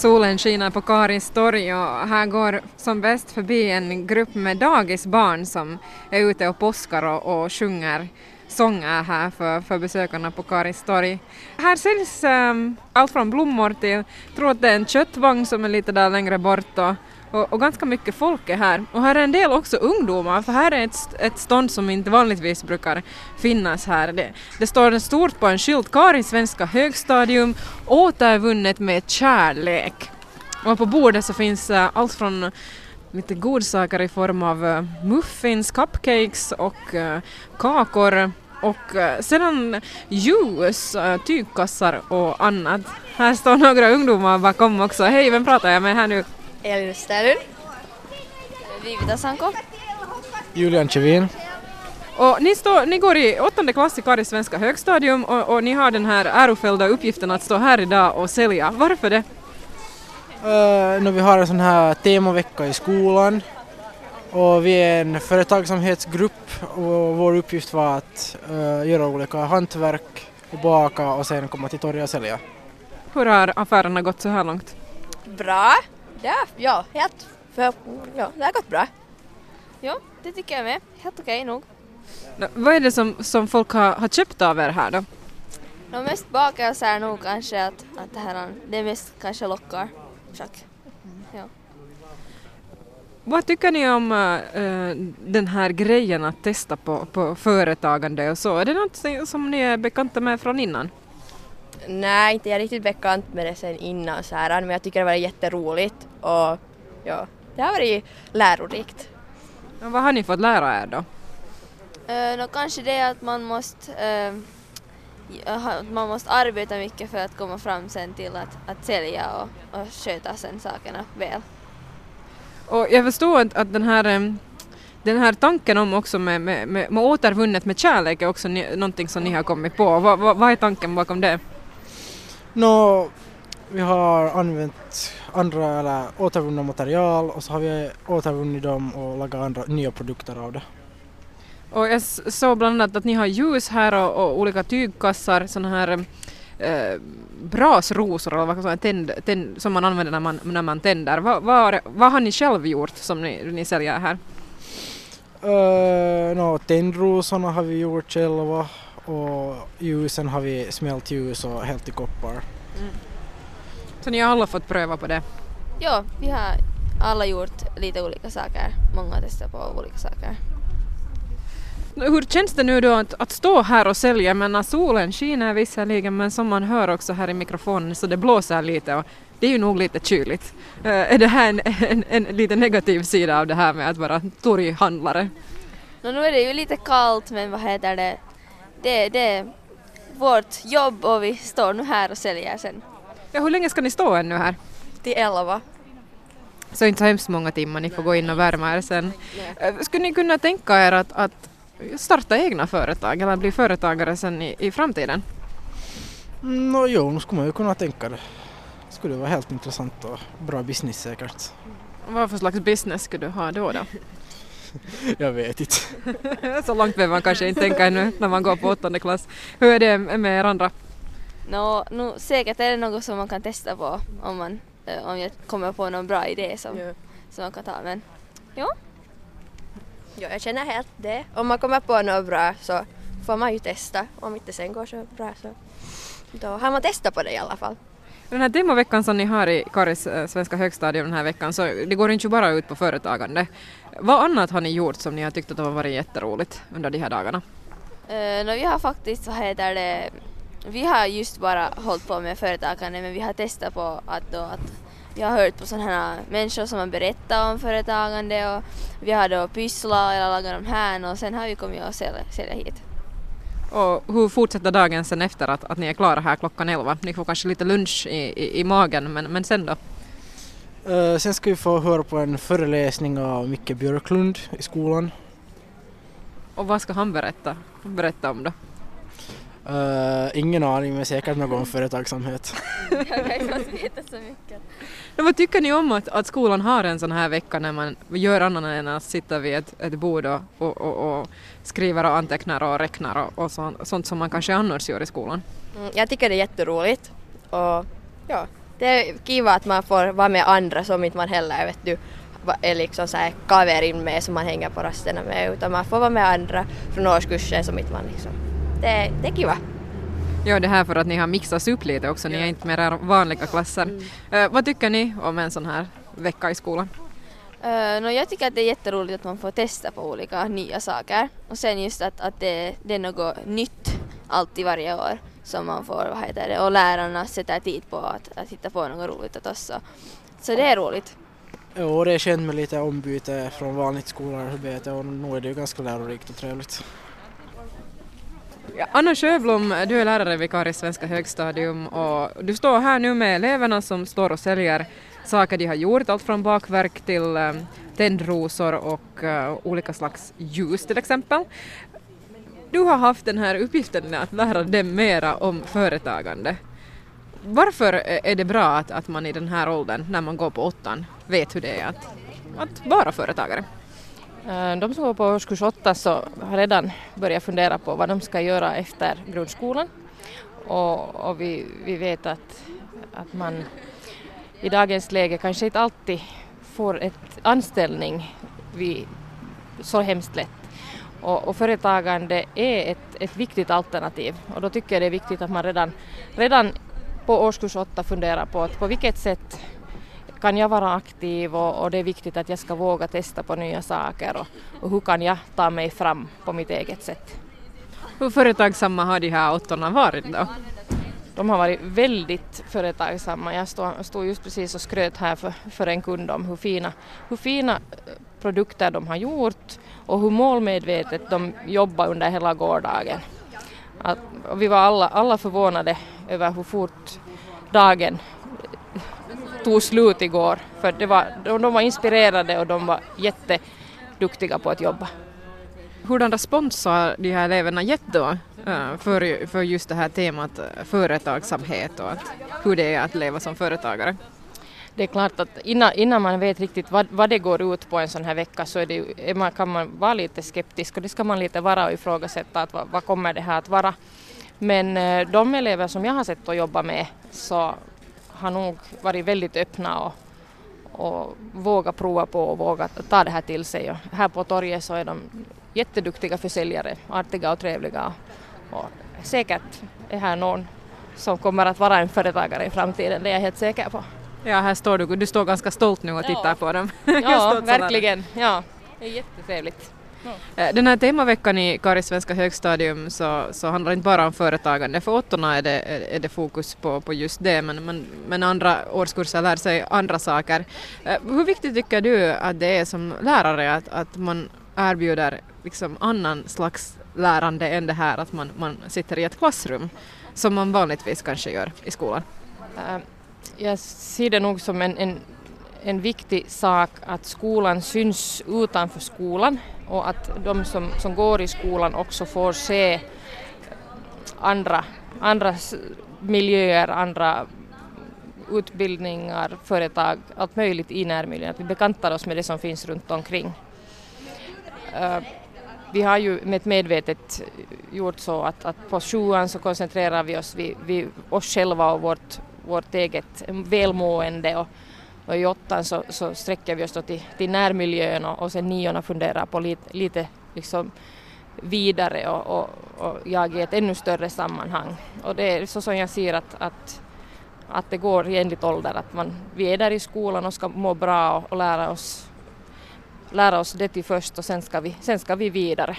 Solen skiner på Karins torg och här går som bäst förbi en grupp med dagisbarn som är ute och påskar och, och sjunger sånger här för, för besökarna på Karins torg. Här säljs um, allt från blommor till, jag tror att det är en köttvagn som är lite där längre bort och, och, och, ganska mycket folk är här. Och här är en del också ungdomar, för här är ett, ett stånd som inte vanligtvis brukar finnas här. Det, det står stort på en skylt, Karin svenska högstadium, återvunnet med kärlek. Och på bordet så finns uh, allt från lite godsaker i form av uh, muffins, cupcakes och uh, kakor och sedan ljus, tygkassar och annat. Här står några ungdomar bakom också. Hej, vem pratar jag med här nu? Elin Stälund. Vivita Sanko. Julian Kevin. Och ni, står, ni går i åttonde klass i Karis svenska högstadium och, och, ni har den här ärofällda uppgiften att stå här idag och sälja. Varför det? Uh, no, vi har en sån här temavecka i skolan och vi är en företagsamhetsgrupp och vår uppgift var att uh, göra olika hantverk och baka och sen komma till torget och sälja. Hur har affärerna gått så här långt? Bra. Ja, ja helt för, ja, det har gått bra. Ja, det tycker jag med. Helt okej okay, nog. Vad är det som, som folk har, har köpt av er här då? De mest bakelser nog kanske att, att det här det mest kanske lockar. Schack. Ja. Vad tycker ni om uh, den här grejen att testa på, på företagande och så? Är det något som ni är bekanta med från innan? Nej, inte jag är riktigt bekant med det sen innan så här, men jag tycker det var jätteroligt och ja, det har varit lärorikt. Och vad har ni fått lära er då? Uh, no, kanske det att man måste, uh, man måste arbeta mycket för att komma fram sen till att, att sälja och, och sköta sen sakerna väl. Och jag förstår att, att den här den här tanken om också med, med, med, med återvunnet med kärlek är också ni, någonting som ni har kommit på. Vad, vad, vad är tanken bakom det? No, vi har använt andra eller återvunna material och så har vi återvunnit dem och lagat andra nya produkter av det. Och jag såg bland annat att ni har ljus här och, och olika tygkassar, sådana här eh, brasrosor eller vad säga, tänd, tänd, som man använder när man, när man tänder. Vad, vad, vad har ni själv gjort som ni, ni säljer här? Uh, no, tändrosorna har vi gjort själva och ljusen har vi smält ljus och hällt i koppar. Mm. Så ni har alla fått pröva på det? Ja, vi har alla gjort lite olika saker. Många har testat på olika saker. Hur känns det nu då att, att stå här och sälja? Men solen skiner visserligen men som man hör också här i mikrofonen så det blåser lite och det är ju nog lite kyligt. Uh, är det här en, en, en, lite negativ sida av det här med att vara torghandlare? No, nu är det ju lite kallt men vad heter det, det, det är vårt jobb och vi står nu här och säljer sen. Ja, hur länge ska ni stå ännu här? Till elva. Så inte så hemskt många timmar, ni får gå in och värma er sen. Nej. Uh, skulle ni kunna tänka er att, att starta egna företag eller bli företagare sen i, i framtiden? No, jo, nu skulle man ju kunna tänka det. Det skulle vara helt intressant och bra business säkert. Vad för slags business skulle du ha då? då? Jag vet inte. Så långt behöver man kanske inte tänka ännu när man går på åttonde klass. Hur är det med er andra? No, no, säkert är det något som man kan testa på om, man, eh, om jag kommer på någon bra idé som, yeah. som man kan ta. Men jo, Ja, jag känner helt det. Om man kommer på något bra så får man ju testa. Om inte sen går så bra så då har man testat på det i alla fall. Den här demoveckan som ni har i Karis äh, svenska högstadium den här veckan så det går inte bara ut på företagande. Vad annat har ni gjort som ni har tyckt att det har varit jätteroligt under de här dagarna? Uh, no, vi har faktiskt, vad heter det, vi har just bara hållit på med företagande men vi har testat på att, då, att vi har hört på sådana här människor som har berättat om företagande och vi har då pysslat eller lagat de här och sen har vi kommit och sälja, sälja hit. Och hur fortsätter dagen sen efter att, att ni är klara här klockan elva? Ni får kanske lite lunch i, i, i magen men, men sen då? Uh, sen ska vi få höra på en föreläsning av Micke Björklund i skolan. Och vad ska han berätta, berätta om då? Uh, ingen aning men säkert något om företagsamhet. jag kan inte veta så mycket. Men vad tycker ni om att, att skolan har en sån här vecka när man gör annat än att sitta vid ett, ett bord och, och, och, och skriver och antecknar och räknar och, och sånt, sånt som man kanske annars gör i skolan? Mm, jag tycker det är jätteroligt och ja, det är kiva att man får vara med andra som inte man heller vet du är liksom så här kaverin med som man hänger på rasterna med utan man får vara med andra från årskursen som inte man liksom. Det, det är kiva. Ja, det här för att ni har mixats upp lite också, ni är inte med era vanliga klasser. Mm. Uh, vad tycker ni om en sån här vecka i skolan? Uh, no, jag tycker att det är jätteroligt att man får testa på olika nya saker och sen just att, att det, det är något nytt alltid varje år som man får, vad heter det, och lärarna sätter tid på att, att hitta på något roligt åt oss. Så, så det är roligt. Jo, det är känt med lite ombyte från vanligt skolarbete och nu är det ju ganska lärorikt och trevligt. Anna Sjöblom, du är lärare vid Karis svenska högstadium och du står här nu med eleverna som står och säljer saker de har gjort, allt från bakverk till eh, tändrosor och uh, olika slags ljus till exempel. Du har haft den här uppgiften att lära dem mera om företagande. Varför eh, är det bra att, att man i den här åldern, när man går på åttan, vet hur det är att, att vara företagare? Eh, de som går på årskurs 8 så har redan börjat fundera på vad de ska göra efter grundskolan. Och, och vi, vi vet att, att man i dagens läge kanske inte alltid får ett anställning vid, så hemskt lätt. Och, och företagande är ett, ett viktigt alternativ och då tycker jag det är viktigt att man redan, redan på årskurs 8 funderar på att på vilket sätt kan jag vara aktiv och, och, det är viktigt att jag ska våga testa på nya saker och, och hur kan jag ta mig fram på mitt eget sätt. Hur företagsamma har de här åttorna varit då? De har varit väldigt företagsamma. Jag stod, stod just precis och skröt här för, för en kund om hur fina, hur fina eh, produkter de har gjort och hur målmedvetet de jobbar under hela gårdagen. Att, vi var alla, alla förvånade över hur fort dagen tog slut igår. För det var, de var inspirerade och de var jätteduktiga på att jobba. Hurdan respons har de här eleverna gett då eh, för, för just det här temat eh, företagsamhet och att, hur det är att leva som företagare? Det är klart att innan, innan man vet riktigt vad, vad det går ut på en sån här vecka så är det, man, kan man vara lite skeptisk och det ska man lite vara och ifrågasätta att vad, vad kommer det här att vara. Men eh, de elever som jag har sett och jobba med så har nog varit väldigt öppna och, och vågat prova på och vågat ta det här till sig. Och här på torget så är de jätteduktiga försäljare, artiga och trevliga. Och säkert är här någon som kommer att vara en företagare i framtiden, det är jag helt säker på. Ja, här står du, du står ganska stolt nu och tittar ja. på dem. ja, verkligen. Ja, det är jättetrevligt. Eh, den här temaveckan i Karis svenska högstadium så, så handlar det inte bara om företagande. För åttorna är det, är det fokus på, på just det, men, men, men andra årskurser lär sig andra saker. Eh, hur viktigt tycker du att det är som lärare att, att man erbjuder liksom annan slags lärande än det här att man, man sitter i ett klassrum, som man vanligtvis kanske gör i skolan? Eh, jag ser det nog som en, en en viktig sak att skolan syns utanför skolan och att de som, som går i skolan också får se andra, andra miljöer, andra utbildningar, företag, allt möjligt i närmiljön, att vi bekantar oss med det som finns runt omkring. Uh, vi har ju med medvetet gjort så att, att på sjuan så koncentrerar vi oss vid, vid oss själva och vårt, vårt eget välmående och, och i åttan så, så sträcker vi oss då till, till närmiljön och, och sen niorna funderar på lite, lite liksom vidare och, och, och jag i ett ännu större sammanhang. Och det är så som jag ser att, att, att det går i enligt ålder, att man, vi är där i skolan och ska må bra och, och lära, oss, lära oss det till först och sen ska vi, sen ska vi vidare.